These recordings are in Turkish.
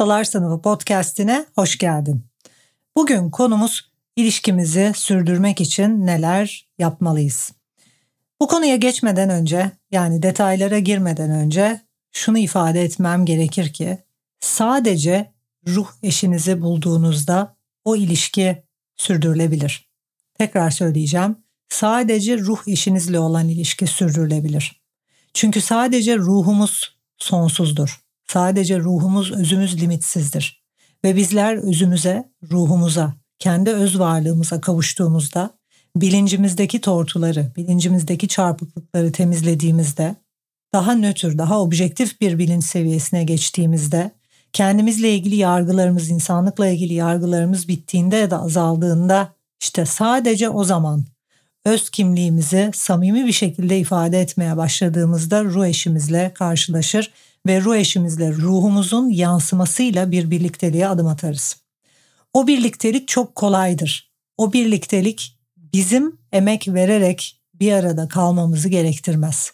Ustalar Sınıfı podcastine hoş geldin. Bugün konumuz ilişkimizi sürdürmek için neler yapmalıyız? Bu konuya geçmeden önce yani detaylara girmeden önce şunu ifade etmem gerekir ki sadece ruh eşinizi bulduğunuzda o ilişki sürdürülebilir. Tekrar söyleyeceğim. Sadece ruh eşinizle olan ilişki sürdürülebilir. Çünkü sadece ruhumuz sonsuzdur. Sadece ruhumuz, özümüz limitsizdir. Ve bizler özümüze, ruhumuza, kendi öz varlığımıza kavuştuğumuzda bilincimizdeki tortuları, bilincimizdeki çarpıklıkları temizlediğimizde, daha nötr, daha objektif bir bilinç seviyesine geçtiğimizde, kendimizle ilgili yargılarımız, insanlıkla ilgili yargılarımız bittiğinde ya da azaldığında işte sadece o zaman öz kimliğimizi samimi bir şekilde ifade etmeye başladığımızda ruh eşimizle karşılaşır ve ruh eşimizle ruhumuzun yansımasıyla bir birlikteliğe adım atarız. O birliktelik çok kolaydır. O birliktelik bizim emek vererek bir arada kalmamızı gerektirmez.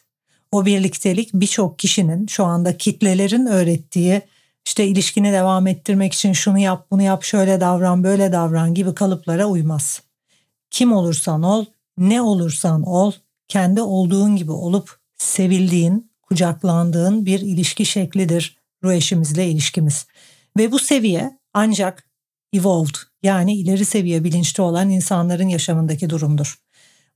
O birliktelik birçok kişinin şu anda kitlelerin öğrettiği işte ilişkini devam ettirmek için şunu yap, bunu yap, şöyle davran, böyle davran gibi kalıplara uymaz. Kim olursan ol, ne olursan ol, kendi olduğun gibi olup sevildiğin, kucaklandığın bir ilişki şeklidir ruh ilişkimiz. Ve bu seviye ancak evolved yani ileri seviye bilinçli olan insanların yaşamındaki durumdur.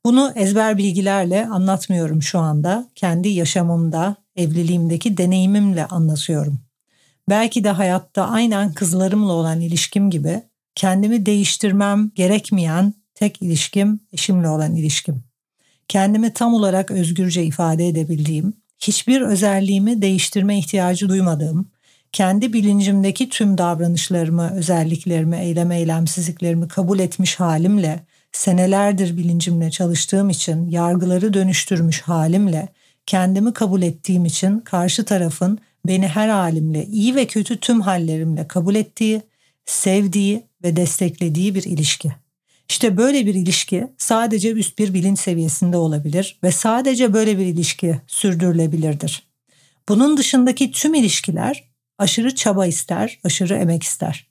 Bunu ezber bilgilerle anlatmıyorum şu anda. Kendi yaşamımda, evliliğimdeki deneyimimle anlatıyorum. Belki de hayatta aynen kızlarımla olan ilişkim gibi kendimi değiştirmem gerekmeyen tek ilişkim eşimle olan ilişkim. Kendimi tam olarak özgürce ifade edebildiğim, hiçbir özelliğimi değiştirme ihtiyacı duymadığım, kendi bilincimdeki tüm davranışlarımı, özelliklerimi, eylem eylemsizliklerimi kabul etmiş halimle, senelerdir bilincimle çalıştığım için, yargıları dönüştürmüş halimle, kendimi kabul ettiğim için karşı tarafın beni her halimle, iyi ve kötü tüm hallerimle kabul ettiği, sevdiği ve desteklediği bir ilişki. İşte böyle bir ilişki sadece üst bir bilinç seviyesinde olabilir ve sadece böyle bir ilişki sürdürülebilirdir. Bunun dışındaki tüm ilişkiler aşırı çaba ister, aşırı emek ister.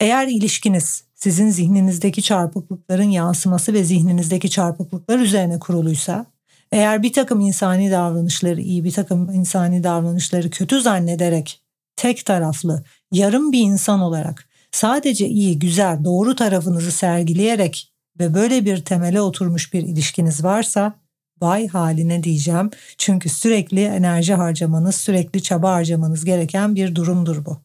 Eğer ilişkiniz sizin zihninizdeki çarpıklıkların yansıması ve zihninizdeki çarpıklıklar üzerine kuruluysa, eğer bir takım insani davranışları iyi, bir takım insani davranışları kötü zannederek tek taraflı, yarım bir insan olarak sadece iyi, güzel, doğru tarafınızı sergileyerek ve böyle bir temele oturmuş bir ilişkiniz varsa vay haline diyeceğim. Çünkü sürekli enerji harcamanız, sürekli çaba harcamanız gereken bir durumdur bu.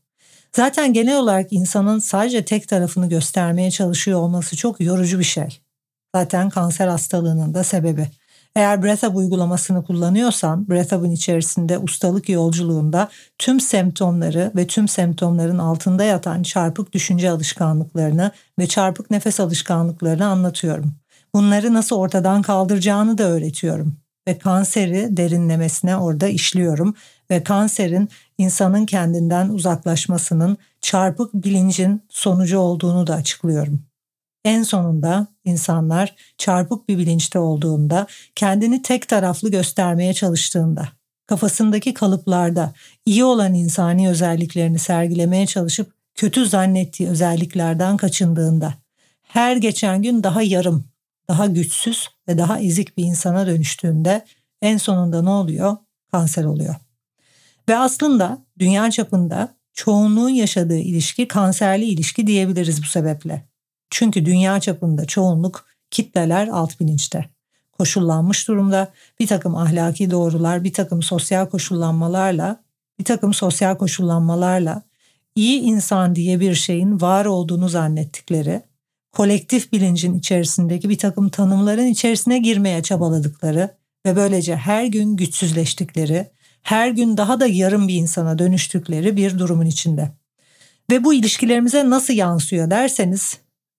Zaten genel olarak insanın sadece tek tarafını göstermeye çalışıyor olması çok yorucu bir şey. Zaten kanser hastalığının da sebebi. Eğer BreathUp uygulamasını kullanıyorsan BreathUp'ın içerisinde ustalık yolculuğunda tüm semptomları ve tüm semptomların altında yatan çarpık düşünce alışkanlıklarını ve çarpık nefes alışkanlıklarını anlatıyorum. Bunları nasıl ortadan kaldıracağını da öğretiyorum ve kanseri derinlemesine orada işliyorum ve kanserin insanın kendinden uzaklaşmasının çarpık bilincin sonucu olduğunu da açıklıyorum. En sonunda insanlar çarpık bir bilinçte olduğunda, kendini tek taraflı göstermeye çalıştığında, kafasındaki kalıplarda iyi olan insani özelliklerini sergilemeye çalışıp kötü zannettiği özelliklerden kaçındığında, her geçen gün daha yarım, daha güçsüz ve daha ezik bir insana dönüştüğünde en sonunda ne oluyor? Kanser oluyor. Ve aslında dünya çapında çoğunluğun yaşadığı ilişki kanserli ilişki diyebiliriz bu sebeple. Çünkü dünya çapında çoğunluk kitleler alt bilinçte. Koşullanmış durumda bir takım ahlaki doğrular, bir takım sosyal koşullanmalarla, bir takım sosyal koşullanmalarla iyi insan diye bir şeyin var olduğunu zannettikleri, kolektif bilincin içerisindeki bir takım tanımların içerisine girmeye çabaladıkları ve böylece her gün güçsüzleştikleri, her gün daha da yarım bir insana dönüştükleri bir durumun içinde. Ve bu ilişkilerimize nasıl yansıyor derseniz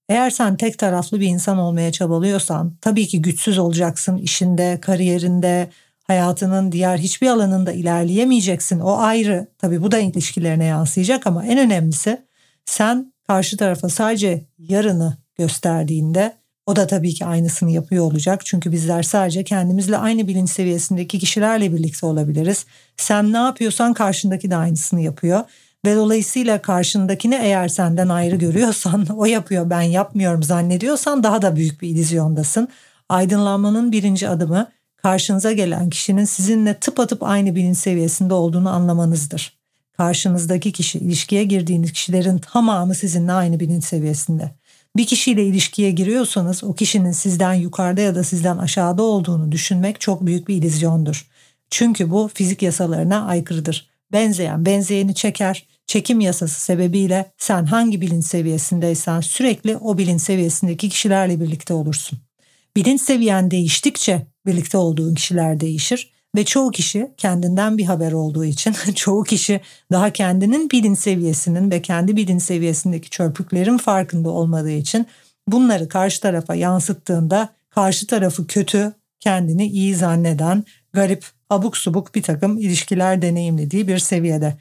eğer sen tek taraflı bir insan olmaya çabalıyorsan tabii ki güçsüz olacaksın işinde, kariyerinde, hayatının diğer hiçbir alanında ilerleyemeyeceksin. O ayrı. Tabii bu da ilişkilerine yansıyacak ama en önemlisi sen karşı tarafa sadece yarını gösterdiğinde o da tabii ki aynısını yapıyor olacak. Çünkü bizler sadece kendimizle aynı bilinç seviyesindeki kişilerle birlikte olabiliriz. Sen ne yapıyorsan karşındaki de aynısını yapıyor. Ve dolayısıyla karşındakini eğer senden ayrı görüyorsan o yapıyor ben yapmıyorum zannediyorsan daha da büyük bir ilizyondasın. Aydınlanmanın birinci adımı karşınıza gelen kişinin sizinle tıpatıp aynı bilinç seviyesinde olduğunu anlamanızdır. Karşınızdaki kişi, ilişkiye girdiğiniz kişilerin tamamı sizinle aynı bilinç seviyesinde. Bir kişiyle ilişkiye giriyorsanız o kişinin sizden yukarıda ya da sizden aşağıda olduğunu düşünmek çok büyük bir ilizyondur. Çünkü bu fizik yasalarına aykırıdır. Benzeyen benzeyeni çeker. Çekim yasası sebebiyle sen hangi bilinç seviyesindeysen sürekli o bilinç seviyesindeki kişilerle birlikte olursun. Bilinç seviyen değiştikçe birlikte olduğun kişiler değişir ve çoğu kişi kendinden bir haber olduğu için çoğu kişi daha kendinin bilinç seviyesinin ve kendi bilinç seviyesindeki çörpüklerin farkında olmadığı için bunları karşı tarafa yansıttığında karşı tarafı kötü, kendini iyi zanneden, garip, abuk subuk bir takım ilişkiler deneyimlediği bir seviyede.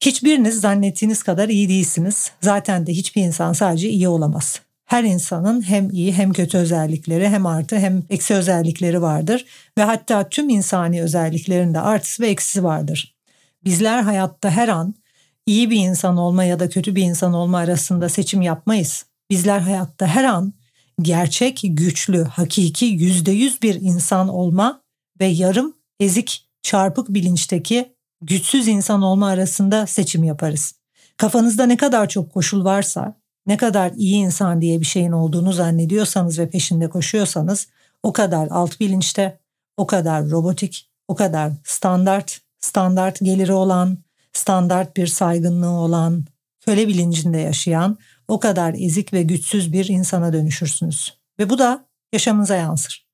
Hiçbiriniz zannettiğiniz kadar iyi değilsiniz. Zaten de hiçbir insan sadece iyi olamaz her insanın hem iyi hem kötü özellikleri hem artı hem eksi özellikleri vardır ve hatta tüm insani özelliklerin de artısı ve eksisi vardır. Bizler hayatta her an iyi bir insan olma ya da kötü bir insan olma arasında seçim yapmayız. Bizler hayatta her an gerçek, güçlü, hakiki, yüzde yüz bir insan olma ve yarım, ezik, çarpık bilinçteki güçsüz insan olma arasında seçim yaparız. Kafanızda ne kadar çok koşul varsa, ne kadar iyi insan diye bir şeyin olduğunu zannediyorsanız ve peşinde koşuyorsanız o kadar alt bilinçte, o kadar robotik, o kadar standart, standart geliri olan, standart bir saygınlığı olan, köle bilincinde yaşayan o kadar ezik ve güçsüz bir insana dönüşürsünüz. Ve bu da yaşamınıza yansır.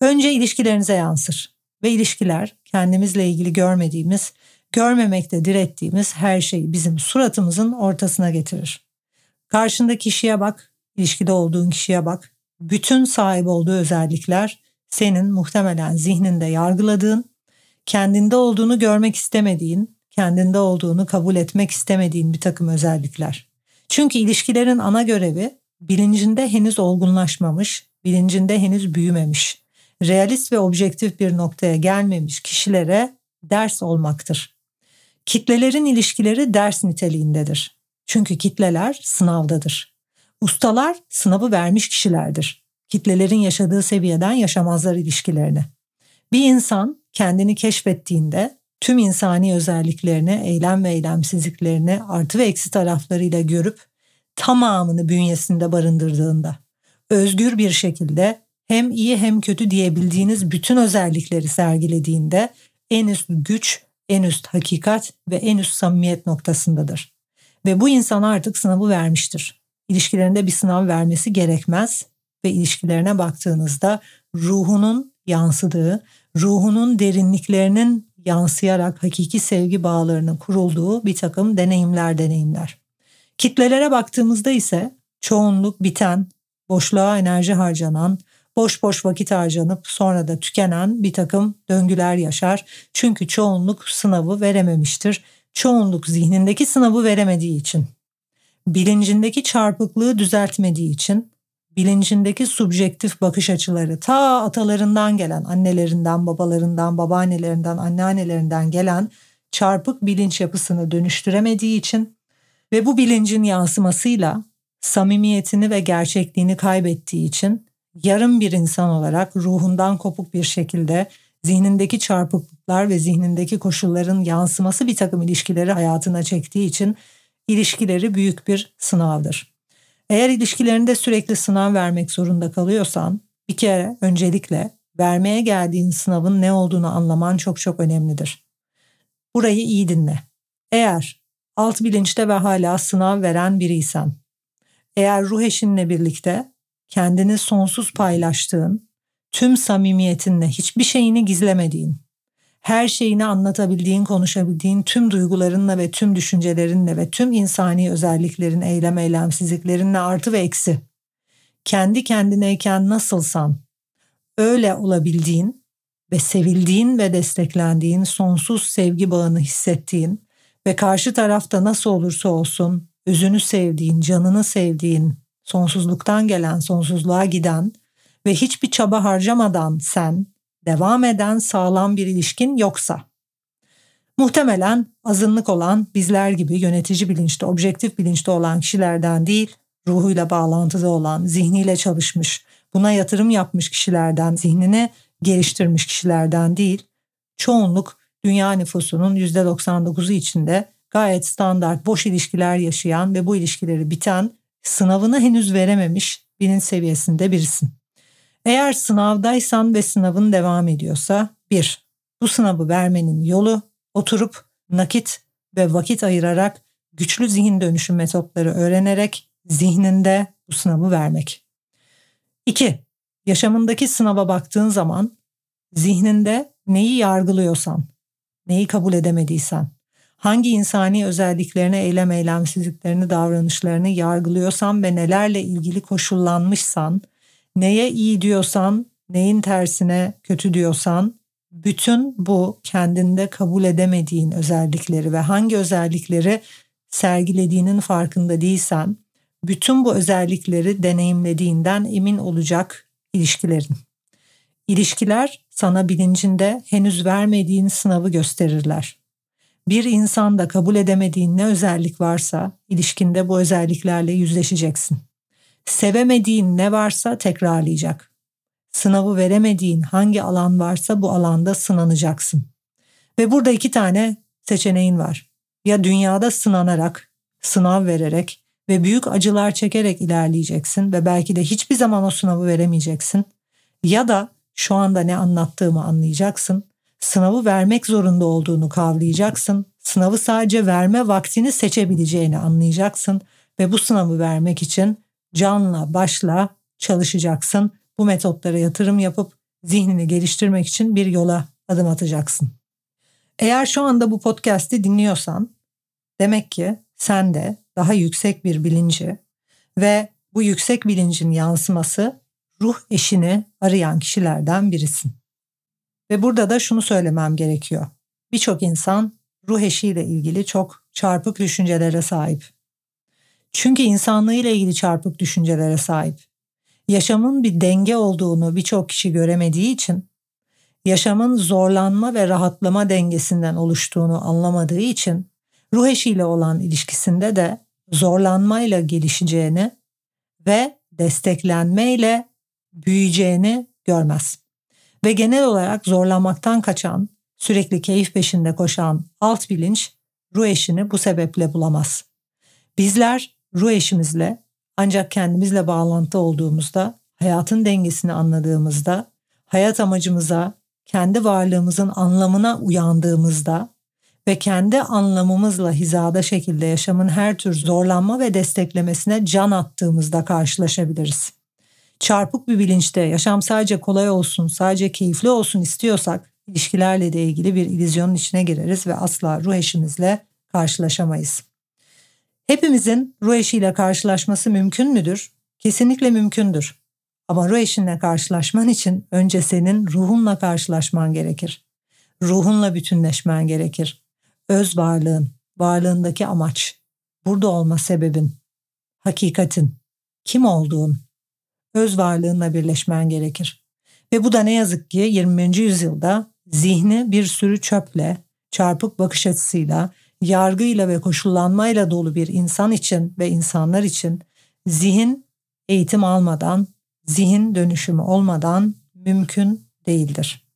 Önce ilişkilerinize yansır ve ilişkiler kendimizle ilgili görmediğimiz, görmemekte direttiğimiz her şeyi bizim suratımızın ortasına getirir. Karşındaki kişiye bak, ilişkide olduğun kişiye bak. Bütün sahip olduğu özellikler senin muhtemelen zihninde yargıladığın, kendinde olduğunu görmek istemediğin, kendinde olduğunu kabul etmek istemediğin bir takım özellikler. Çünkü ilişkilerin ana görevi bilincinde henüz olgunlaşmamış, bilincinde henüz büyümemiş, realist ve objektif bir noktaya gelmemiş kişilere ders olmaktır. Kitlelerin ilişkileri ders niteliğindedir. Çünkü kitleler sınavdadır. Ustalar sınavı vermiş kişilerdir. Kitlelerin yaşadığı seviyeden yaşamazlar ilişkilerini. Bir insan kendini keşfettiğinde tüm insani özelliklerini, eylem ve eylemsizliklerini artı ve eksi taraflarıyla görüp tamamını bünyesinde barındırdığında, özgür bir şekilde hem iyi hem kötü diyebildiğiniz bütün özellikleri sergilediğinde en üst güç, en üst hakikat ve en üst samimiyet noktasındadır. Ve bu insan artık sınavı vermiştir. İlişkilerinde bir sınav vermesi gerekmez ve ilişkilerine baktığınızda ruhunun yansıdığı, ruhunun derinliklerinin yansıyarak hakiki sevgi bağlarının kurulduğu bir takım deneyimler deneyimler. Kitlelere baktığımızda ise çoğunluk biten, boşluğa enerji harcanan, boş boş vakit harcanıp sonra da tükenen bir takım döngüler yaşar. Çünkü çoğunluk sınavı verememiştir çoğunluk zihnindeki sınavı veremediği için, bilincindeki çarpıklığı düzeltmediği için, bilincindeki subjektif bakış açıları ta atalarından gelen, annelerinden, babalarından, babaannelerinden, anneannelerinden gelen çarpık bilinç yapısını dönüştüremediği için ve bu bilincin yansımasıyla samimiyetini ve gerçekliğini kaybettiği için yarım bir insan olarak ruhundan kopuk bir şekilde zihnindeki çarpıklıklar ve zihnindeki koşulların yansıması bir takım ilişkileri hayatına çektiği için ilişkileri büyük bir sınavdır. Eğer ilişkilerinde sürekli sınav vermek zorunda kalıyorsan bir kere öncelikle vermeye geldiğin sınavın ne olduğunu anlaman çok çok önemlidir. Burayı iyi dinle. Eğer alt bilinçte ve hala sınav veren biriysen, eğer ruh eşinle birlikte kendini sonsuz paylaştığın, tüm samimiyetinle hiçbir şeyini gizlemediğin, her şeyini anlatabildiğin, konuşabildiğin tüm duygularınla ve tüm düşüncelerinle ve tüm insani özelliklerin, eylem eylemsizliklerinle artı ve eksi. Kendi kendineyken nasılsan öyle olabildiğin ve sevildiğin ve desteklendiğin sonsuz sevgi bağını hissettiğin ve karşı tarafta nasıl olursa olsun özünü sevdiğin, canını sevdiğin, sonsuzluktan gelen, sonsuzluğa giden ve hiçbir çaba harcamadan sen devam eden sağlam bir ilişkin yoksa muhtemelen azınlık olan bizler gibi yönetici bilinçte, objektif bilinçte olan kişilerden değil, ruhuyla bağlantıda olan, zihniyle çalışmış, buna yatırım yapmış kişilerden, zihnini geliştirmiş kişilerden değil, çoğunluk dünya nüfusunun %99'u içinde gayet standart boş ilişkiler yaşayan ve bu ilişkileri biten, sınavını henüz verememiş bilinç seviyesinde birisin. Eğer sınavdaysan ve sınavın devam ediyorsa bir, bu sınavı vermenin yolu oturup nakit ve vakit ayırarak güçlü zihin dönüşüm metotları öğrenerek zihninde bu sınavı vermek. 2. Yaşamındaki sınava baktığın zaman zihninde neyi yargılıyorsan, neyi kabul edemediysen, hangi insani özelliklerini, eylem eylemsizliklerini, davranışlarını yargılıyorsan ve nelerle ilgili koşullanmışsan, neye iyi diyorsan, neyin tersine kötü diyorsan, bütün bu kendinde kabul edemediğin özellikleri ve hangi özellikleri sergilediğinin farkında değilsen, bütün bu özellikleri deneyimlediğinden emin olacak ilişkilerin. İlişkiler sana bilincinde henüz vermediğin sınavı gösterirler. Bir insanda kabul edemediğin ne özellik varsa ilişkinde bu özelliklerle yüzleşeceksin. Sevemediğin ne varsa tekrarlayacak. Sınavı veremediğin hangi alan varsa bu alanda sınanacaksın. Ve burada iki tane seçeneğin var. Ya dünyada sınanarak, sınav vererek ve büyük acılar çekerek ilerleyeceksin ve belki de hiçbir zaman o sınavı veremeyeceksin. Ya da şu anda ne anlattığımı anlayacaksın. Sınavı vermek zorunda olduğunu kavrayacaksın. Sınavı sadece verme vaktini seçebileceğini anlayacaksın ve bu sınavı vermek için canla başla çalışacaksın. Bu metotlara yatırım yapıp zihnini geliştirmek için bir yola adım atacaksın. Eğer şu anda bu podcast'i dinliyorsan demek ki sen de daha yüksek bir bilinci ve bu yüksek bilincin yansıması ruh eşini arayan kişilerden birisin. Ve burada da şunu söylemem gerekiyor. Birçok insan ruh eşiyle ilgili çok çarpık düşüncelere sahip. Çünkü insanlığıyla ilgili çarpık düşüncelere sahip. Yaşamın bir denge olduğunu birçok kişi göremediği için, yaşamın zorlanma ve rahatlama dengesinden oluştuğunu anlamadığı için ruh eşiyle olan ilişkisinde de zorlanmayla gelişeceğini ve desteklenmeyle büyüyeceğini görmez. Ve genel olarak zorlanmaktan kaçan, sürekli keyif peşinde koşan alt bilinç ruh eşini bu sebeple bulamaz. Bizler ruh eşimizle ancak kendimizle bağlantı olduğumuzda, hayatın dengesini anladığımızda, hayat amacımıza, kendi varlığımızın anlamına uyandığımızda ve kendi anlamımızla hizada şekilde yaşamın her tür zorlanma ve desteklemesine can attığımızda karşılaşabiliriz. Çarpık bir bilinçte yaşam sadece kolay olsun, sadece keyifli olsun istiyorsak ilişkilerle de ilgili bir ilizyonun içine gireriz ve asla ruh eşimizle karşılaşamayız. Hepimizin ruh eşiyle karşılaşması mümkün müdür? Kesinlikle mümkündür. Ama ruh eşinle karşılaşman için önce senin ruhunla karşılaşman gerekir. Ruhunla bütünleşmen gerekir öz varlığın, varlığındaki amaç, burada olma sebebin, hakikatin, kim olduğun, öz varlığınla birleşmen gerekir. Ve bu da ne yazık ki 20. yüzyılda zihni bir sürü çöple, çarpık bakış açısıyla, yargıyla ve koşullanmayla dolu bir insan için ve insanlar için zihin eğitim almadan, zihin dönüşümü olmadan mümkün değildir.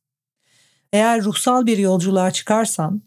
Eğer ruhsal bir yolculuğa çıkarsan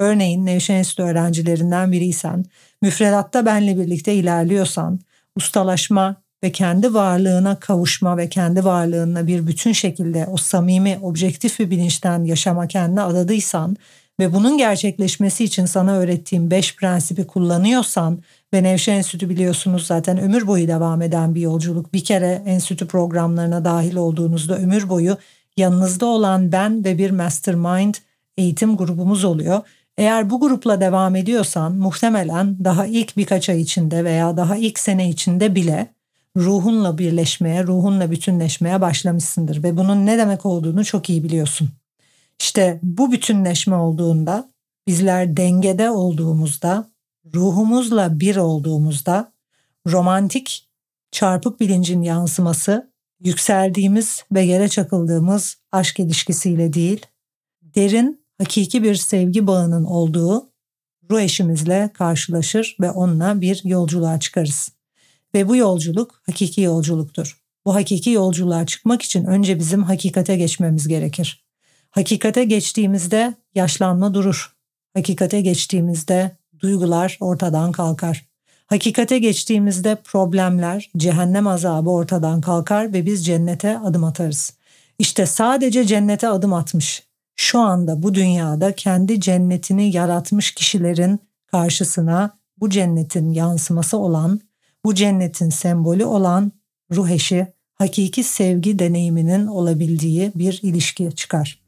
Örneğin Nevşehir Enstitü öğrencilerinden biriysen, müfredatta benle birlikte ilerliyorsan, ustalaşma ve kendi varlığına kavuşma ve kendi varlığına bir bütün şekilde o samimi, objektif bir bilinçten yaşama kendine adadıysan ve bunun gerçekleşmesi için sana öğrettiğim 5 prensibi kullanıyorsan ve Nevşehir Enstitü biliyorsunuz zaten ömür boyu devam eden bir yolculuk. Bir kere enstitü programlarına dahil olduğunuzda ömür boyu yanınızda olan ben ve bir mastermind eğitim grubumuz oluyor. Eğer bu grupla devam ediyorsan muhtemelen daha ilk birkaç ay içinde veya daha ilk sene içinde bile ruhunla birleşmeye, ruhunla bütünleşmeye başlamışsındır ve bunun ne demek olduğunu çok iyi biliyorsun. İşte bu bütünleşme olduğunda, bizler dengede olduğumuzda, ruhumuzla bir olduğumuzda romantik çarpık bilincin yansıması yükseldiğimiz ve yere çakıldığımız aşk ilişkisiyle değil, derin, hakiki bir sevgi bağının olduğu ruh eşimizle karşılaşır ve onunla bir yolculuğa çıkarız. Ve bu yolculuk hakiki yolculuktur. Bu hakiki yolculuğa çıkmak için önce bizim hakikate geçmemiz gerekir. Hakikate geçtiğimizde yaşlanma durur. Hakikate geçtiğimizde duygular ortadan kalkar. Hakikate geçtiğimizde problemler, cehennem azabı ortadan kalkar ve biz cennete adım atarız. İşte sadece cennete adım atmış, şu anda bu dünyada kendi cennetini yaratmış kişilerin karşısına bu cennetin yansıması olan, bu cennetin sembolü olan ruh eşi, hakiki sevgi deneyiminin olabildiği bir ilişki çıkar.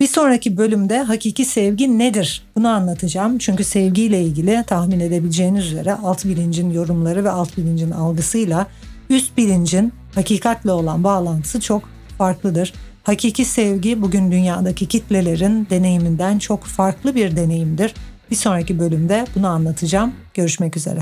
Bir sonraki bölümde hakiki sevgi nedir? Bunu anlatacağım. Çünkü sevgiyle ilgili tahmin edebileceğiniz üzere alt bilincin yorumları ve alt bilincin algısıyla üst bilincin hakikatle olan bağlantısı çok farklıdır. Hakiki sevgi bugün dünyadaki kitlelerin deneyiminden çok farklı bir deneyimdir. Bir sonraki bölümde bunu anlatacağım. Görüşmek üzere.